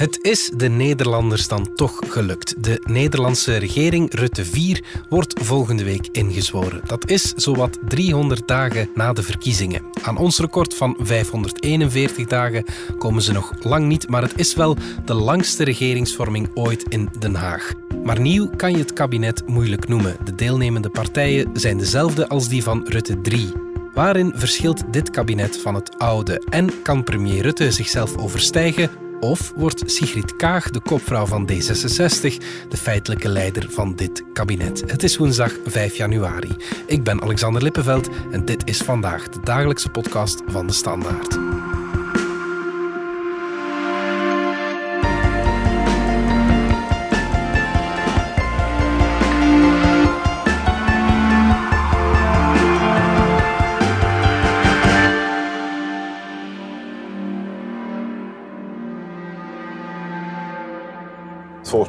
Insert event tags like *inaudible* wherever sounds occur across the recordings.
Het is de Nederlanders dan toch gelukt. De Nederlandse regering Rutte 4 wordt volgende week ingezworen. Dat is zowat 300 dagen na de verkiezingen. Aan ons record van 541 dagen komen ze nog lang niet, maar het is wel de langste regeringsvorming ooit in Den Haag. Maar nieuw kan je het kabinet moeilijk noemen. De deelnemende partijen zijn dezelfde als die van Rutte 3. Waarin verschilt dit kabinet van het oude? En kan premier Rutte zichzelf overstijgen? Of wordt Sigrid Kaag, de kopvrouw van D66, de feitelijke leider van dit kabinet? Het is woensdag 5 januari. Ik ben Alexander Lippenveld en dit is vandaag de dagelijkse podcast van de Standaard.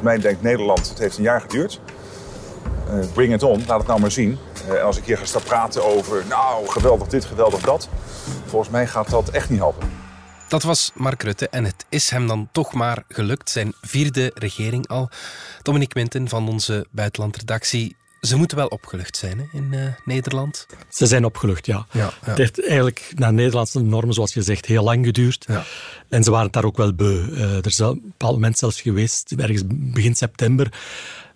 Volgens mij denkt Nederland, het heeft een jaar geduurd. Uh, bring it on, laat het nou maar zien. En als ik hier ga staan praten over, nou, geweldig dit, geweldig dat. Volgens mij gaat dat echt niet helpen. Dat was Mark Rutte en het is hem dan toch maar gelukt. Zijn vierde regering al. Dominique Minten van onze buitenlandredactie. Ze moeten wel opgelucht zijn hè, in uh, Nederland. Ze zijn opgelucht, ja. ja, ja. Het heeft eigenlijk naar Nederlandse normen, zoals je zegt, heel lang geduurd. Ja. En ze waren het daar ook wel beu. Uh, er is op een bepaald moment zelfs geweest, ergens begin september,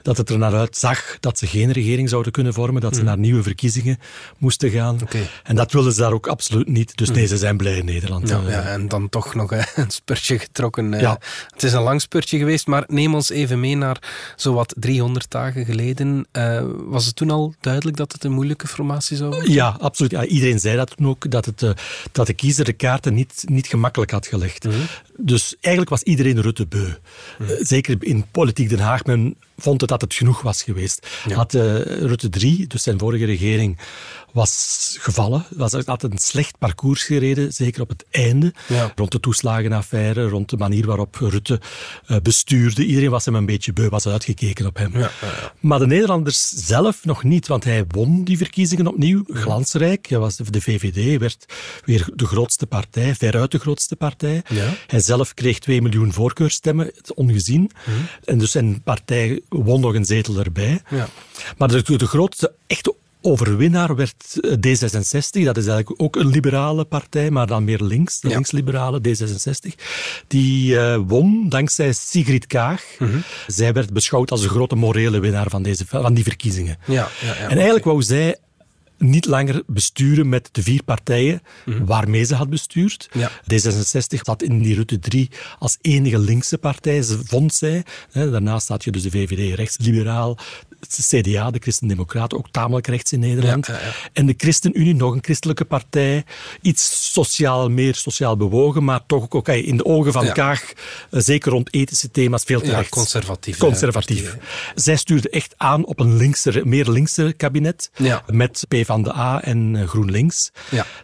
dat het er naar uitzag dat ze geen regering zouden kunnen vormen, dat ze Mm. naar nieuwe verkiezingen moesten gaan. En dat wilden ze daar ook absoluut niet. Dus nee, ze zijn blij in Nederland. Ja, Eh, ja, en dan toch nog hè, een spurtje getrokken. eh. Ja. Het is een lang spurtje geweest, maar neem ons even mee naar zowat 300 dagen geleden. Eh, was het toen al duidelijk dat het een moeilijke formatie zou worden? Ja, absoluut. Ja, iedereen zei dat toen ook, dat, het, dat de kiezer de kaarten niet, niet gemakkelijk had gelegd. Mhm. Dus eigenlijk was iedereen Rutte beu. Eh, zeker in politiek Den Haag, men vond het dat het genoeg was geweest. Had eh, Rutte 3, dus zijn vorige regering, was gevallen. Was, had een slecht parcours gereden, zeker op het einde. Ja. Rond de toeslagenaffaire, rond de manier waarop Rutte eh, bestuurde. Iedereen was hem een beetje beu, was uitgekeken op hem. Ja, ja, Maar de Nederlanders zelf nog niet, want hij won die verkiezingen opnieuw, glansrijk. Hij was de, de VVD, werd weer de grootste partij, veruit de grootste partij. Hij zelf kreeg 2 miljoen voorkeurstemmen, ongezien. En dus zijn partij won nog een zetel erbij. Ja. Maar de, de grootste echte overwinnaar werd eh, D66. Dat is eigenlijk ook een liberale partij, maar dan meer links. De Ja. linksliberale D66. Die eh, won dankzij Sigrid Kaag. Mhm. Zij werd beschouwd als de grote morele winnaar van, deze, van die verkiezingen. Ja, ja, ja, en eigenlijk wou zij niet langer besturen met de vier partijen waarmee ze had bestuurd. Mhm. Ja. D66 zat in die Rutte 3 als enige linkse partij, vond zij. Daarnaast staat je dus de VVD rechtsliberaal, CDA, de Christen-Democraten, ook tamelijk rechts in Nederland. Ja, ja, ja. En de ChristenUnie, nog een christelijke partij, iets sociaal, meer sociaal bewogen, maar toch ook in de ogen van. Kaag, eh, zeker rond ethische thema's, veel te Ja, rechts. conservatief, Conservatief. Zij stuurde echt aan op een linkse, meer linkse kabinet, met PvdA en eh, GroenLinks.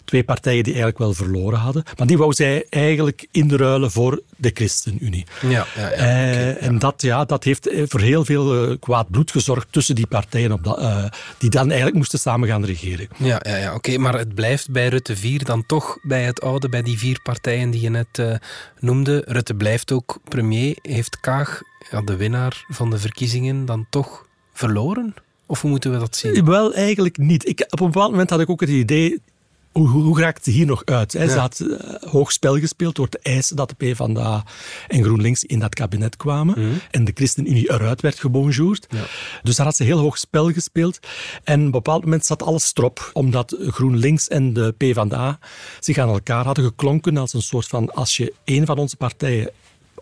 Twee partijen die eigenlijk wel verloren hadden. Maar die wou zij eigenlijk inruilen voor de ChristenUnie. Ja, ja, ja, oké, En dat, ja, dat heeft eh, voor heel veel eh, kwaad bloed gezorgd tussen die partijen, op dat, die dan eigenlijk moesten samen gaan regeren. Ja, ja, ja oké, maar het blijft bij Rutte 4 dan toch bij het oude, bij die vier partijen die je net noemde. Rutte blijft ook premier. Heeft Kaag, ja, de winnaar van de verkiezingen, dan toch verloren? Of hoe moeten we dat zien? Wel, eigenlijk niet. Ik, op een bepaald moment had ik ook het idee. Hoe, hoe, hoe raakt ze hier nog uit? Hè? Ze Ja. had eh, hoog spel gespeeld door te eisen dat de PvdA en GroenLinks in dat kabinet kwamen. En de ChristenUnie eruit werd gebonjourd. Dus daar had ze heel hoog spel gespeeld. En op een bepaald moment zat alles strop. Omdat GroenLinks en de PvdA zich aan elkaar hadden geklonken als een soort van... Als je een van onze partijen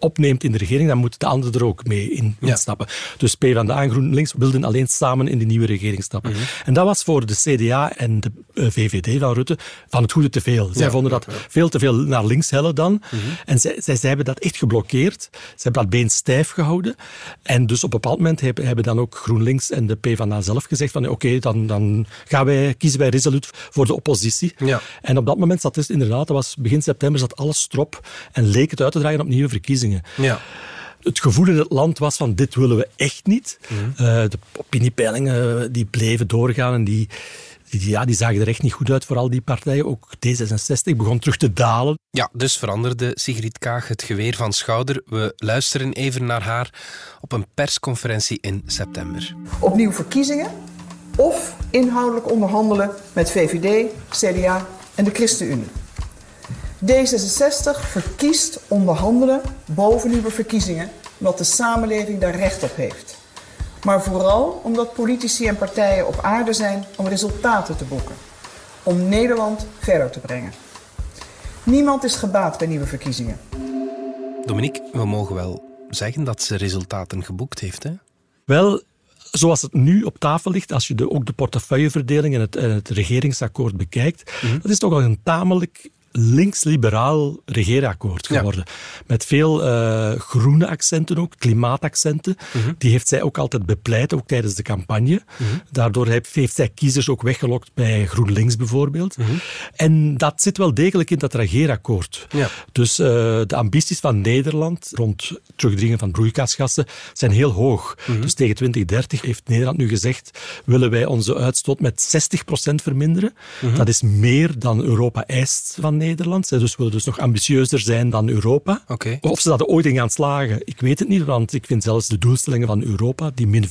opneemt in de regering, dan moet de andere er ook mee in, Ja. instappen. Dus PvdA en GroenLinks wilden alleen samen in die nieuwe regering stappen. Mhm. En dat was voor de CDA en de eh, VVD van Rutte van het goede te veel. Zij Ja, vonden dat veel te veel naar links hellen dan. Mhm. En zij, zij, zij hebben dat echt geblokkeerd. Ze hebben dat been stijf gehouden. En dus op een bepaald moment hebben, hebben dan ook GroenLinks en de PvdA zelf gezegd van oké, dan, dan gaan wij, kiezen wij resoluut voor de oppositie. Ja. En op dat moment zat dus inderdaad, dat was begin september, zat alles strop en leek het uit te dragen op nieuwe verkiezingen. Ja. Het gevoel in het land was van dit willen we echt niet. Eh, de opiniepeilingen die bleven doorgaan en die, die, ja, die zagen er echt niet goed uit voor al die partijen. Ook D66 begon terug te dalen. Ja, dus veranderde Sigrid Kaag het geweer van schouder. We luisteren even naar haar op een persconferentie in september. Opnieuw verkiezingen of inhoudelijk onderhandelen met VVD, CDA en de ChristenUnie. D66 verkiest onderhandelen boven nieuwe verkiezingen, omdat de samenleving daar recht op heeft. Maar vooral omdat politici en partijen op aarde zijn om resultaten te boeken. Om Nederland verder te brengen. Niemand is gebaat bij nieuwe verkiezingen. Dominique, we mogen wel zeggen dat ze resultaten geboekt heeft, hè? Wel, zoals het nu op tafel ligt, als je de, ook de portefeuilleverdeling en het, en het regeringsakkoord bekijkt, mm dat is toch wel een tamelijk links-liberaal regeerakkoord geworden. Met veel uh, groene accenten ook, klimaataccenten. Mhm. Die heeft zij ook altijd bepleit, ook tijdens de campagne. Mhm. Daardoor heeft zij kiezers ook weggelokt bij GroenLinks bijvoorbeeld. Mhm. En dat zit wel degelijk in dat regeerakkoord. Ja. Dus uh, de ambities van Nederland rond terugdringen van broeikasgassen zijn heel hoog. Dus tegen 2030 heeft Nederland nu gezegd willen wij onze uitstoot met 60% verminderen. Dat is meer dan Europa eist van Nederland. Zij dus willen dus nog ambitieuzer zijn dan Europa. Okay. Of ze dat ooit in gaan slagen, ik weet het niet. Want ik vind zelfs de doelstellingen van Europa, die min 55%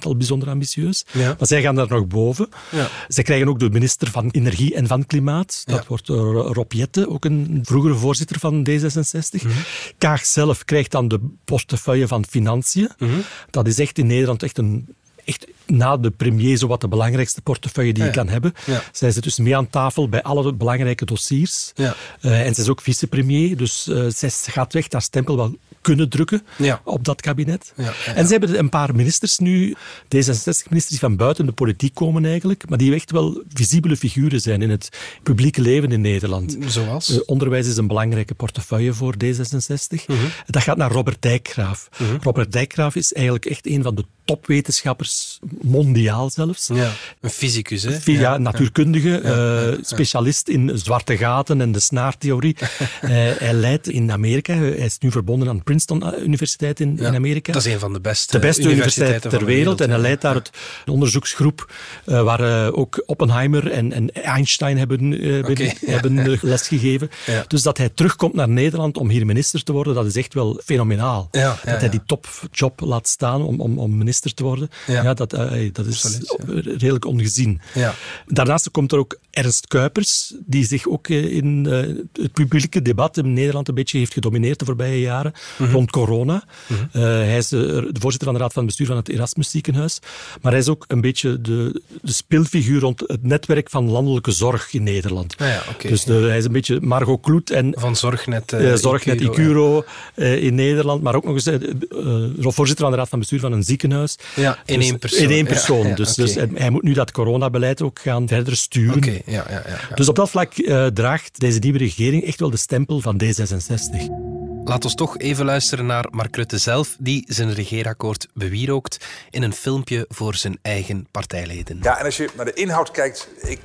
al bijzonder ambitieus. Ja. Maar zij gaan daar nog boven. Ja. Zij krijgen ook de minister van Energie en van Klimaat. Dat wordt Rob Jette, ook een vroegere voorzitter van D66. Mm Kaag zelf krijgt dan de portefeuille van Financiën. Mhm. Dat is echt in Nederland echt een echt na de premier zo wat de belangrijkste portefeuille die je kan hebben. Zij zit dus mee aan tafel bij alle belangrijke dossiers. Ja. Uh, en ze is ook vicepremier, dus uh, zij gaat weg haar stempel wel kunnen drukken op dat kabinet. En ze hebben een paar ministers nu, D66-ministers die van buiten de politiek komen eigenlijk, maar die echt wel visibele figuren zijn in het publieke leven in Nederland. Zoals? Uh, onderwijs is een belangrijke portefeuille voor D66. Mhm. Dat gaat naar Robert Dijkgraaf. Mhm. Robert Dijkgraaf is eigenlijk echt een van de topwetenschappers, mondiaal zelfs. Ja, een fysicus, hè? Ja, natuurkundige, uh, specialist in zwarte gaten en de snaartheorie. uh, *laughs* hij leidt in Amerika, hij is nu verbonden aan Princeton eh, Universiteit in, in Amerika. Dat is een van de beste, de beste universiteit ter wereld. En hij leidt daar het, een onderzoeksgroep uh, waar ook Oppenheimer en, en Einstein hebben, okay, hebben *laughs* *laughs* lesgegeven. Dus dat hij terugkomt naar Nederland om hier minister te worden, dat is echt wel fenomenaal. dat hij die topjob laat staan om, om, om minister te worden. Ja. dat, uh, dat is redelijk ongezien. Ja. Daarnaast komt er ook Ernst Kuipers, die zich ook eh, in uh, het publieke debat in Nederland een beetje heeft gedomineerd de voorbije jaren mm -hmm. rond corona. Mm -hmm. uh, hij is de voorzitter van de Raad van Bestuur van het Erasmus Ziekenhuis. Maar hij is ook een beetje de, de speelfiguur rond het netwerk van landelijke zorg in Nederland. Ah ja, okay, dus de, hij is een beetje Margot Kloet en... Van Zorgnet, Zorgnet Icuro, in Nederland, maar ook nog eens voorzitter van de Raad van Bestuur van een ziekenhuis. Ja, in dus één persoon. In één persoon. dus, dus hij moet nu dat coronabeleid ook gaan verder sturen. Okay, ja, ja, ja, Dus op dat vlak uh, draagt deze nieuwe regering echt wel de stempel van D66. Laat ons toch even luisteren naar Mark Rutte zelf, die zijn regeerakkoord bewierookt in een filmpje voor zijn eigen partijleden. Ja, en als je naar de inhoud kijkt, ik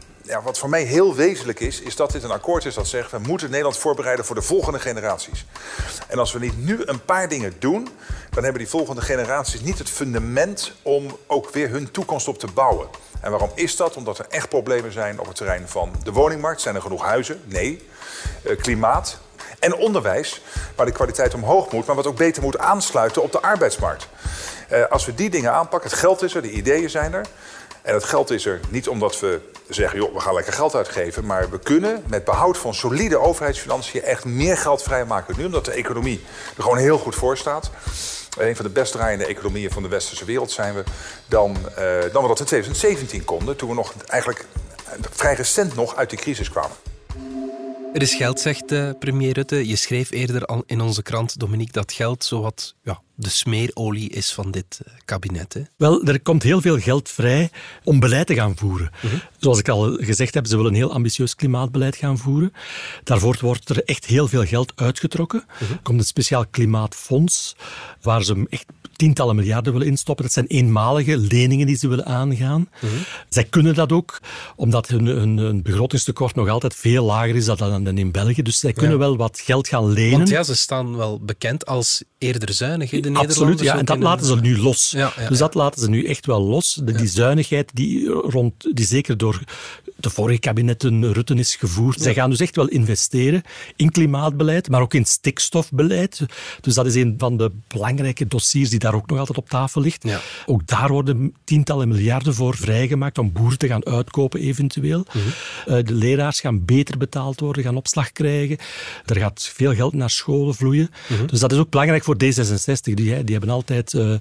wat voor mij heel wezenlijk is, is dat dit een akkoord is dat zegt... we moeten Nederland voorbereiden voor de volgende generaties. En als we niet nu een paar dingen doen... dan hebben die volgende generaties niet het fundament om ook weer hun toekomst op te bouwen. En waarom is dat? Omdat er echt problemen zijn op het terrein van de woningmarkt. Zijn er genoeg huizen? Nee. Uh, klimaat. En onderwijs, waar de kwaliteit omhoog moet... maar wat ook beter moet aansluiten op de arbeidsmarkt. Uh, als we die dingen aanpakken, het geld is er, de ideeën zijn er... En dat geld is er niet omdat we zeggen, joh, we gaan lekker geld uitgeven. Maar we kunnen met behoud van solide overheidsfinanciën echt meer geld vrijmaken nu. Omdat de economie er gewoon heel goed voor staat. Een van de best draaiende economieën van de westerse wereld zijn we. Dan, uh, dan we dat in 2017 konden. Toen we nog eigenlijk vrij recent nog uit die crisis kwamen. Er is geld, zegt uh, premier Rutte. Je schreef eerder al in onze krant, Dominique, dat geld zowat ja, de smeerolie is van dit eh, kabinet. Hè? Wel, er komt heel veel geld vrij om beleid te gaan voeren. Mhm. Zoals ik al gezegd heb, ze willen een heel ambitieus klimaatbeleid gaan voeren. Daarvoor wordt er echt heel veel geld uitgetrokken. Mhm. Er komt een speciaal klimaatfonds, waar ze echt tientallen miljarden willen instoppen. Dat zijn eenmalige leningen die ze willen aangaan. Mm Zij kunnen dat ook, omdat hun, hun, hun, begrotingstekort nog altijd veel lager is dan, dan in België. Dus zij kunnen wel wat geld gaan lenen. Want ja, ze staan wel bekend als eerder zuinig. De Nederlanders. Absoluut, ja, en dat laten ze nu los. Ja, ja, dus dat laten ze nu echt wel los. De, die zuinigheid die, rond, die zeker door de vorige kabinetten Rutte is gevoerd. Zij gaan dus echt wel investeren in klimaatbeleid, maar ook in stikstofbeleid. Dus dat is een van de belangrijke dossiers die daar ook nog altijd op tafel ligt. Ja. Ook daar worden tientallen miljarden voor vrijgemaakt om boeren te gaan uitkopen eventueel. Eh, de leraars gaan beter betaald worden, gaan opslag krijgen. Er gaat veel geld naar scholen vloeien. Dus dat is ook belangrijk voor D66. Die, die hebben altijd uh,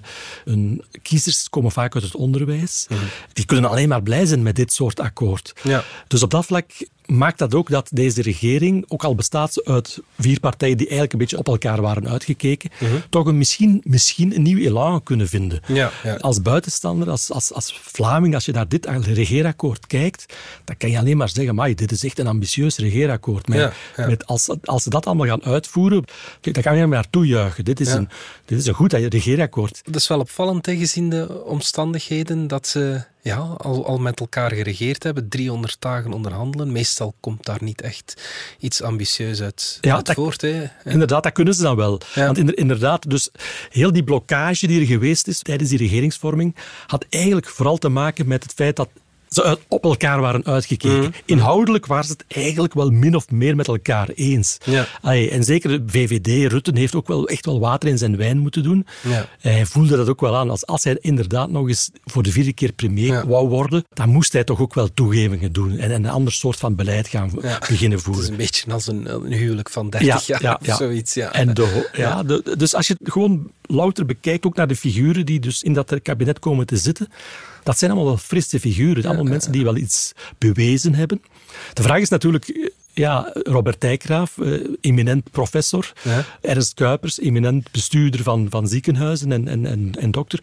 hun kiezers komen vaak uit het onderwijs. Die kunnen alleen maar blij zijn met dit soort akkoord. Ja. Dus op dat vlak maakt dat ook dat deze regering, ook al bestaat ze uit vier partijen die eigenlijk een beetje op elkaar waren uitgekeken, toch een, misschien, misschien een nieuw elan kunnen vinden. Ja, ja. Als buitenstander, als, als, als Vlaming, als je naar dit regeerakkoord kijkt, dan kan je alleen maar zeggen, maar dit is echt een ambitieus regeerakkoord. Ja, ja. Met als, als ze dat allemaal gaan uitvoeren, dan kan je maar toejuichen. Dit is, een, dit is een goed regeerakkoord. Dat is wel opvallend, hè, gezien de omstandigheden, dat ze ja, al, al met elkaar geregeerd hebben. 300 dagen onderhandelen. Meestal komt daar niet echt iets ambitieus uit, Ja, uit dat- voort. Hè. Inderdaad, dat kunnen ze dan wel. Ja. Want inder- inderdaad, dus heel die blokkage die er geweest is tijdens die regeringsvorming, had eigenlijk vooral te maken met het feit dat ze op elkaar waren uitgekeken. Mhm. Inhoudelijk waren ze het eigenlijk wel min of meer met elkaar eens. Ja. Allee, en zeker de VVD, Rutten, heeft ook wel echt wel water in zijn wijn moeten doen. Ja. Hij voelde dat ook wel aan. Als, als hij inderdaad nog eens voor de vierde keer premier Ja. wou worden, dan moest hij toch ook wel toegevingen doen en, en een ander soort van beleid gaan beginnen Het voeren. is een beetje als een, een huwelijk van 30 jaar of zoiets. Ja. En de, ja, de- dus als je het gewoon louter bekijkt, ook naar de figuren die dus in dat kabinet komen te zitten, dat zijn allemaal wel frisse figuren. Allemaal mensen die wel iets bewezen hebben. De vraag is natuurlijk... eh, Ja, Robert Dijkgraaf, eh, eminent professor. Ja. Ernst Kuipers, eminent bestuurder van, van ziekenhuizen en, en, en, en dokter.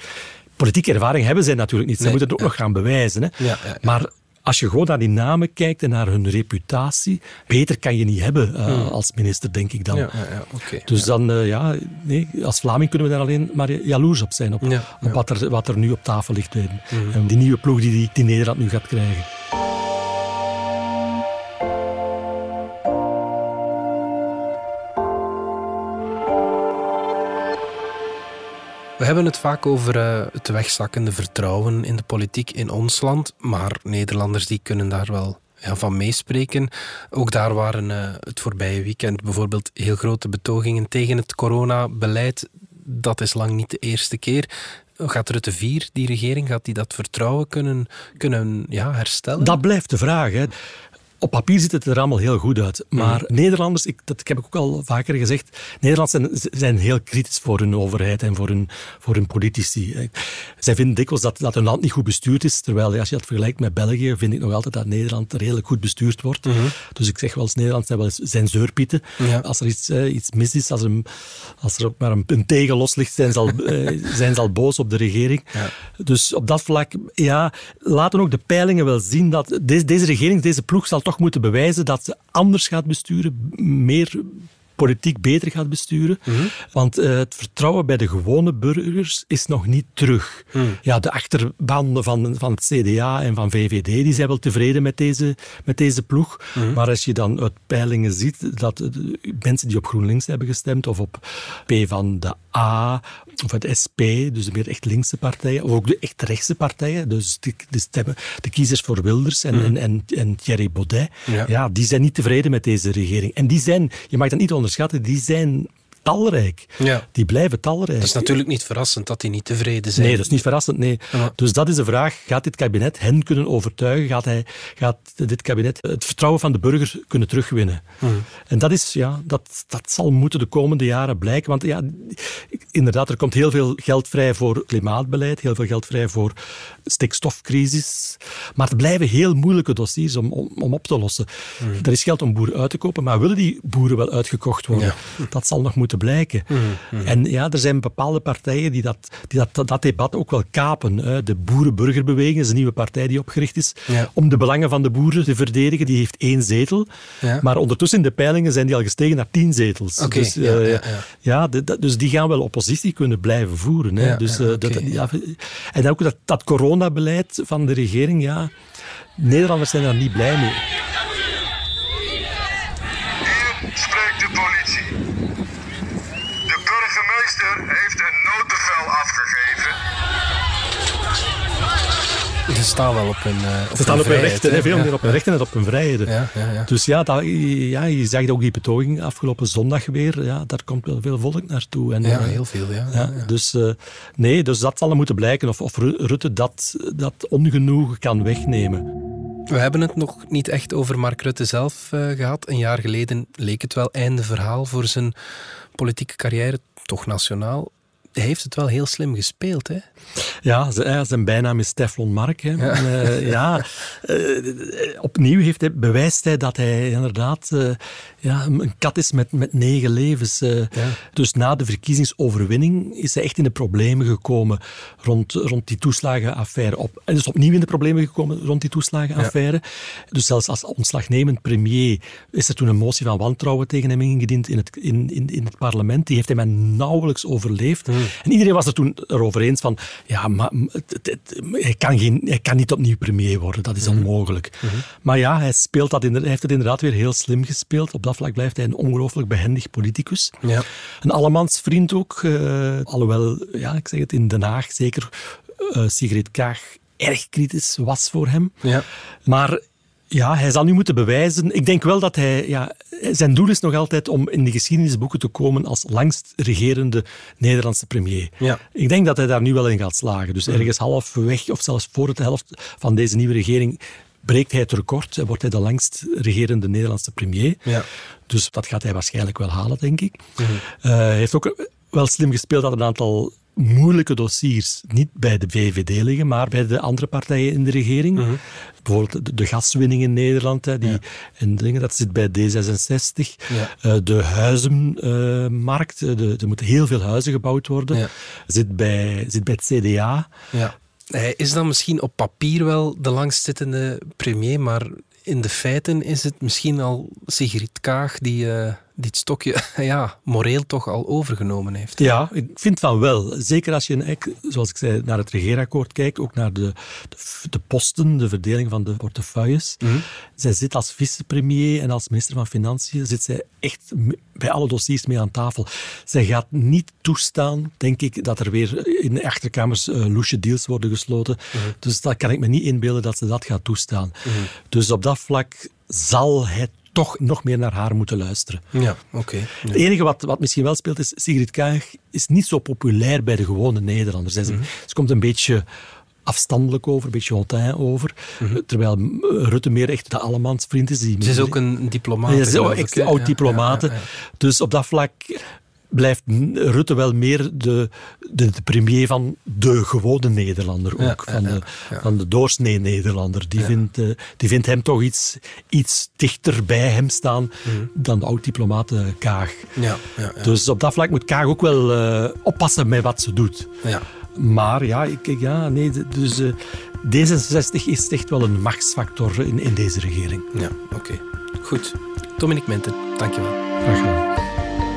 Politieke ervaring hebben zij natuurlijk niet. Ze Nee, moeten het ook nog gaan bewijzen. Hè. Ja. Maar als je gewoon naar die namen kijkt en naar hun reputatie, beter kan je niet hebben eh, als minister, denk ik dan. Hmm. Ja, ja, oké. Dus dan, eh, ja, nee, als Vlaming kunnen we daar alleen maar jaloers op zijn, op. Wat, er, wat er nu op tafel ligt. bij- En die nieuwe ploeg die, die, die Nederland nu gaat krijgen. We hebben het vaak over eh, het wegzakkende vertrouwen in de politiek in ons land, maar Nederlanders die kunnen daar wel ja, van meespreken. Ook daar waren eh, het voorbije weekend bijvoorbeeld heel grote betogingen tegen het coronabeleid. Dat is lang niet de eerste keer. Gaat Rutte 4, die regering, gaat die dat vertrouwen kunnen, kunnen ja, herstellen? Dat blijft de vraag. Hè. Op papier ziet het er allemaal heel goed uit. Maar Mhm. Nederlanders, ik, dat heb ik ook al vaker gezegd, Nederlanders zijn, zijn heel kritisch voor hun overheid en voor hun, voor hun politici. Zij vinden dikwijls dat, dat hun land niet goed bestuurd is. Terwijl als je dat vergelijkt met België, vind ik nog altijd dat Nederland redelijk goed bestuurd wordt. Dus ik zeg wel eens, Nederland zijn wel eens zijn zeurpieten. Mhm. Ja. Als er iets, eh, iets mis is, als er, een- als er ook maar een, een tegen los ligt, zijn ze, al, eh, *laughs* zijn ze al boos op de regering. Ja. Dus op dat vlak, ja, laten ook de peilingen wel zien dat deze, deze regering, deze ploeg zal toch moeten bewijzen dat ze anders gaat besturen, meer politiek beter gaat besturen. Want eh, het vertrouwen bij de gewone burgers is nog niet terug. Ja, de achterbanden van, van het CDA en van VVD die zijn wel tevreden met deze, met deze ploeg. Maar als je dan uit peilingen ziet dat mensen die op GroenLinks hebben gestemd of op P van de A of het SP, dus de meer echt linkse partijen, of ook de echt rechtse partijen, dus de, de, stemmen, de kiezers voor Wilders en, en, en, en Thierry Baudet, Ja. ja. die zijn niet tevreden met deze regering. En die zijn, je mag dat niet onderschatten, die zijn talrijk. Ja. Die blijven talrijk. Dat is natuurlijk niet verrassend dat die niet tevreden zijn. Nee, dat is niet verrassend. Nee. Ja. Dus dat is de vraag. Gaat dit kabinet hen kunnen overtuigen? Gaat, hij, gaat dit kabinet het vertrouwen van de burger kunnen terugwinnen? En dat, is, ja, dat, dat zal moeten de komende jaren blijken. Want ja, inderdaad, er komt heel veel geld vrij voor klimaatbeleid, heel veel geld vrij voor stikstofcrisis. Maar het blijven heel moeilijke dossiers om, om, om op te lossen. Er is geld om boeren uit te kopen, maar willen die boeren wel uitgekocht worden? Dat zal nog moeten blijken. En ja, er zijn bepaalde partijen die dat, die dat, dat debat ook wel kapen. hè. De Boerenburgerbeweging is een nieuwe partij die opgericht is Ja. om de belangen van de boeren te verdedigen. Die heeft één zetel. Ja. Maar ondertussen in de peilingen zijn die al gestegen naar tien zetels. Dus, ja, eh, ja, ja. de- dus die gaan wel oppositie kunnen blijven voeren. Hè. Ja, dus, ja, eh, oké. dat, ja, en ook dat, dat coronabeleid van de regering, ja, Nederlanders zijn daar niet blij mee. heeft een notenvel afgegeven. Ze staan wel op hun, uh, eh, Ze staan op hun rechten, veel meer op hun rechten en op hun vrijheden. Ja, ja, ja. Dus ja, dat, ja, je zag ook die betoging afgelopen zondag weer. Ja, daar komt wel veel volk naartoe. En, ja, eh, heel veel. Ja, Dus eh, nee, dus dat zal moeten blijken of, of Rutte dat, dat ongenoegen kan wegnemen. We hebben het nog niet echt over Mark Rutte zelf gehad. Een jaar geleden leek het wel einde verhaal voor zijn politieke carrière toch nationaal heeft het wel heel slim gespeeld, hè? Ja, zijn bijnaam is Teflon Mark. Hè. Ja. Uh, ja uh, opnieuw heeft hij, bewijst hij dat hij inderdaad uh, ja, een kat is met, met negen levens. Ja. Dus na de verkiezingsoverwinning is hij echt in de problemen gekomen rond, rond die toeslagenaffaire. Op, en is opnieuw in de problemen gekomen rond die toeslagenaffaire. Ja. Dus zelfs als ontslagnemend premier is er toen een motie van wantrouwen tegen hem ingediend in het, in, in, in het parlement. Die heeft hij maar nauwelijks overleefd. Hmm. En iedereen was er toen erover eens van, ja, maar het, hij, kan geen, hij kan niet opnieuw premier worden, dat is onmogelijk. Maar ja, hij, speelt dat hij heeft het inderdaad weer heel slim gespeeld. Op dat vlak blijft hij een ongelooflijk behendig politicus. Ja. Een allemansvriend ook, uh, alhoewel, ja, ik zeg het, in Den Haag zeker uh, Sigrid Kaag erg kritisch was voor hem. Ja. Maar ja, hij zal nu moeten bewijzen. Ik denk wel dat hij. Ja, zijn doel is nog altijd om in de geschiedenisboeken te komen als langst regerende Nederlandse premier. Ja. Ik denk dat hij daar nu wel in gaat slagen. Dus ergens halfweg of zelfs voor de helft van deze nieuwe regering breekt hij het record en wordt hij de langst regerende Nederlandse premier. Ja. Dus dat gaat hij waarschijnlijk wel halen, denk ik. Mhm. Eh, hij heeft ook wel slim gespeeld dat een aantal moeilijke dossiers niet bij de VVD liggen, maar bij de andere partijen in de regering. Mhm. Bijvoorbeeld de, gaswinning in Nederland, hè, die, en dingen, dat zit bij D66. Uh, de huizenmarkt, uh, er moeten heel veel huizen gebouwd worden, ja. zit, bij, zit bij het CDA. Ja. Hij is dan misschien op papier wel de langstzittende premier, maar in de feiten is het misschien al Sigrid Kaag die... Dit stokje *laughs* ja, moreel toch al overgenomen heeft. Ja, ik vind van wel. Zeker als je, zoals ik zei, naar het regeerakkoord kijkt, ook naar de, de, de posten, de verdeling van de portefeuilles. Mm Zij zit als vicepremier en als minister van Financiën, zit zij echt bij alle dossiers mee aan tafel. Zij gaat niet toestaan, denk ik, dat er weer in de achterkamers uh, loesje deals worden gesloten. Mhm. Dus dat kan ik me niet inbeelden dat ze dat gaat toestaan. Mhm. Dus op dat vlak zal het toch nog meer naar haar moeten luisteren. Ja, oké. Het enige wat, wat misschien wel speelt is, Sigrid Kaag is niet zo populair bij de gewone Nederlanders. Ze, mm ze komt een beetje afstandelijk over, een beetje hautain over. Mhm. Terwijl Rutte meer echt de allemansvriend is. Die ze is ook een diplomaat. Ja, ze is echt oud diplomaat. dus op dat vlak blijft Rutte wel meer de, de, de premier van de gewone Nederlander ook. van, de, van de doorsnee Nederlander. Die, vindt, uh, die vindt hem toch iets, iets dichter bij hem staan mhm. dan de oud-diplomaat Kaag. Dus op dat vlak moet Kaag ook wel uh, oppassen met wat ze doet. Maar ja, ik, ja nee, dus uh, D66 is echt wel een machtsfactor in, in deze regering. Ja, oké. Goed. Dominique Menten, dankjewel. Graag gedaan.